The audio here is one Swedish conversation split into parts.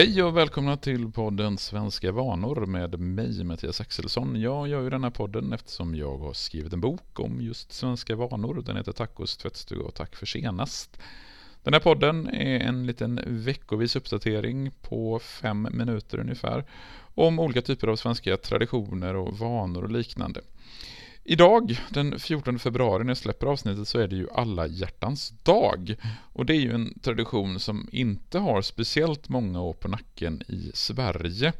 Hej och välkomna till podden Svenska vanor med mig Mattias Axelsson. Jag gör ju den här podden eftersom jag har skrivit en bok om just svenska vanor. Den heter Tacos tvättstuga och tack för senast. Den här podden är en liten veckovis uppdatering på fem minuter ungefär om olika typer av svenska traditioner och vanor och liknande. Idag, den 14 februari när jag släpper avsnittet, så är det ju alla hjärtans dag. Och det är ju en tradition som inte har speciellt många år på nacken i Sverige.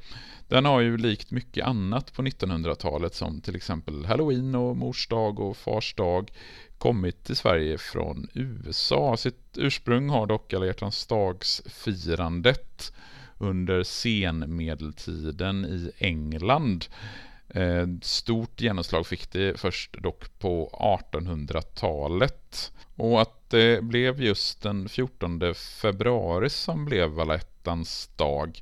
Den har ju likt mycket annat på 1900-talet som till exempel Halloween och Mors dag och Fars dag kommit till Sverige från USA. Sitt ursprung har dock alla hjärtans dagsfirandet under senmedeltiden i England. Eh, stort genomslag fick det först dock på 1800-talet. Och att det blev just den 14 februari som blev Valettans dag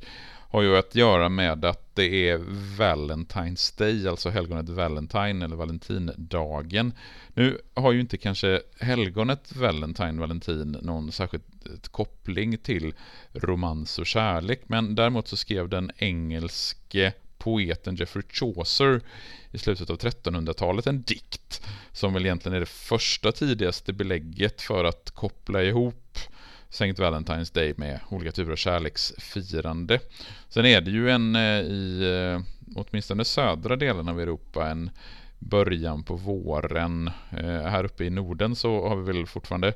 har ju att göra med att det är Valentine's Day, alltså helgonet Valentine eller Valentindagen. Nu har ju inte kanske helgonet Valentine, Valentin, någon särskild koppling till romans och kärlek, men däremot så skrev den engelske poeten Geoffrey Chaucer i slutet av 1300-talet en dikt som väl egentligen är det första tidigaste belägget för att koppla ihop St. Valentine's Day med olika typer av kärleksfirande. Sen är det ju en eh, i eh, åtminstone södra delen av Europa en början på våren. Eh, här uppe i Norden så har vi väl fortfarande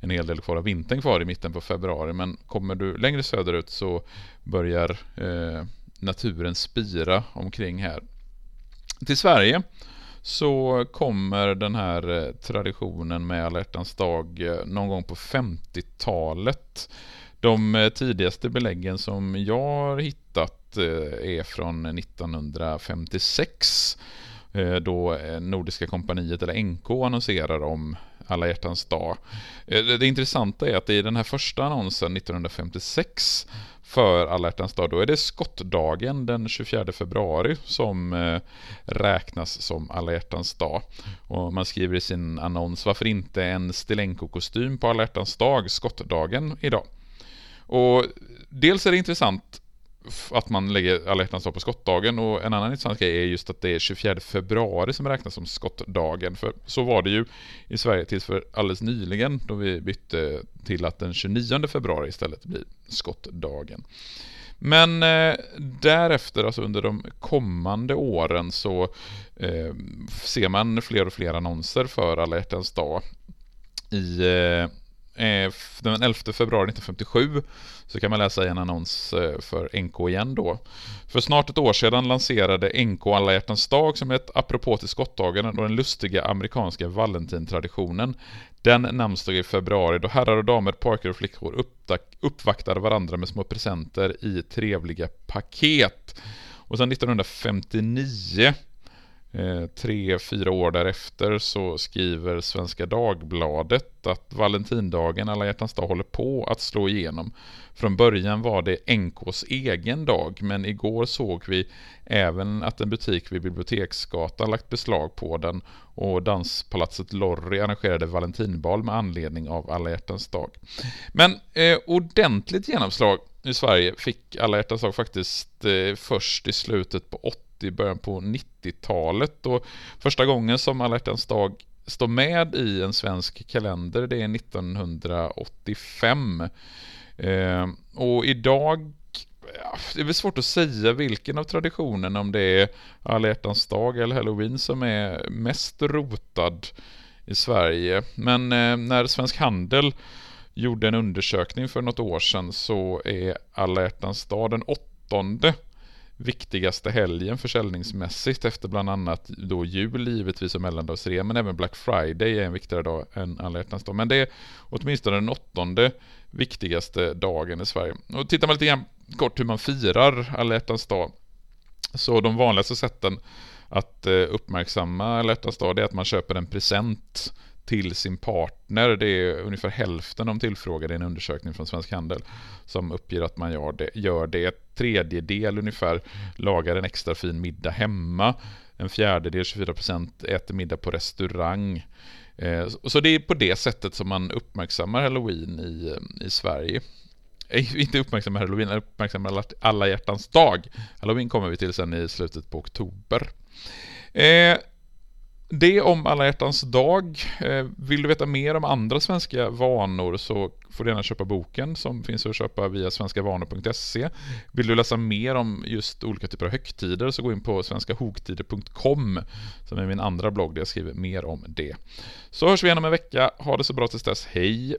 en hel del kvar av vintern kvar i mitten på februari men kommer du längre söderut så börjar eh, naturen spira omkring här. Till Sverige så kommer den här eh, traditionen med alla dag eh, någon gång på 50-talet. De eh, tidigaste beläggen som jag har hittat är från 1956 Eh, då eh, Nordiska kompaniet eller NK annonserar om alla hjärtans dag. Eh, det intressanta är att i den här första annonsen 1956 för alla hjärtans dag, då är det skottdagen den 24 februari som räknas som alla hjärtans dag. Och man skriver i sin annons, varför inte en Stilenko-kostym på alla hjärtans dag, skottdagen, idag? Och dels är det intressant att man lägger alla hjärtans dag på skottdagen och en annan intressant grej är just att det är 24 februari som räknas som skottdagen. För så var det ju i Sverige tills för alldeles nyligen då vi bytte till att den 29 februari istället blir skottdagen. Men eh, därefter, alltså under de kommande åren, så eh, ser man fler och fler annonser för alla hjärtans dag i eh, Eh, den 11 februari 1957 så kan man läsa i en annons eh, för NK igen då. För snart ett år sedan lanserade NK Alla hjärtans dag som ett apropå till skottdagen och den lustiga amerikanska valentintraditionen. Den namnsdag i februari då herrar och damer, pojkar och flickor uppvaktade varandra med små presenter i trevliga paket. Och sedan 1959 Eh, tre, fyra år därefter så skriver Svenska Dagbladet att Valentindagen, alla hjärtans dag, håller på att slå igenom. Från början var det NKs egen dag, men igår såg vi även att en butik vid Biblioteksgatan lagt beslag på den och danspalatset Lorry arrangerade valentinbal med anledning av alla hjärtans dag. Men eh, ordentligt genomslag i Sverige fick alla hjärtans dag faktiskt eh, först i slutet på 80 i början på 90-talet. Och första gången som alla hjärtans dag står med i en svensk kalender, det är 1985. Eh, och idag det är väl svårt att säga vilken av traditionerna, om det är alla dag eller halloween som är mest rotad i Sverige. Men eh, när Svensk Handel gjorde en undersökning för något år sedan så är alla dag den åttonde viktigaste helgen försäljningsmässigt efter bland annat då jul givetvis och mellandagsrea men även Black Friday är en viktigare dag än alla hjärtans dag. Men det är åtminstone den åttonde viktigaste dagen i Sverige. Och tittar man lite grann kort hur man firar alla hjärtans dag så de vanligaste sätten att eh, uppmärksamma alla hjärtans dag är att man köper en present till sin partner. Det är ungefär hälften de tillfrågade i en undersökning från Svensk Handel som uppger att man gör det. Gör det. Tredjedel ungefär lagar en extra fin middag hemma. En fjärdedel, 24 procent, äter middag på restaurang. Eh, så det är på det sättet som man uppmärksammar halloween i, i Sverige. Eh, inte uppmärksammar halloween, uppmärksammar alla hjärtans dag. Halloween kommer vi till sen i slutet på oktober. Eh, det om alla hjärtans dag. Eh, vill du veta mer om andra svenska vanor så får du gärna köpa boken som finns att köpa via svenskavanor.se. Vill du läsa mer om just olika typer av högtider så gå in på svenskahogtider.com som är min andra blogg där jag skriver mer om det. Så hörs vi igen om en vecka. Ha det så bra tills dess. Hej!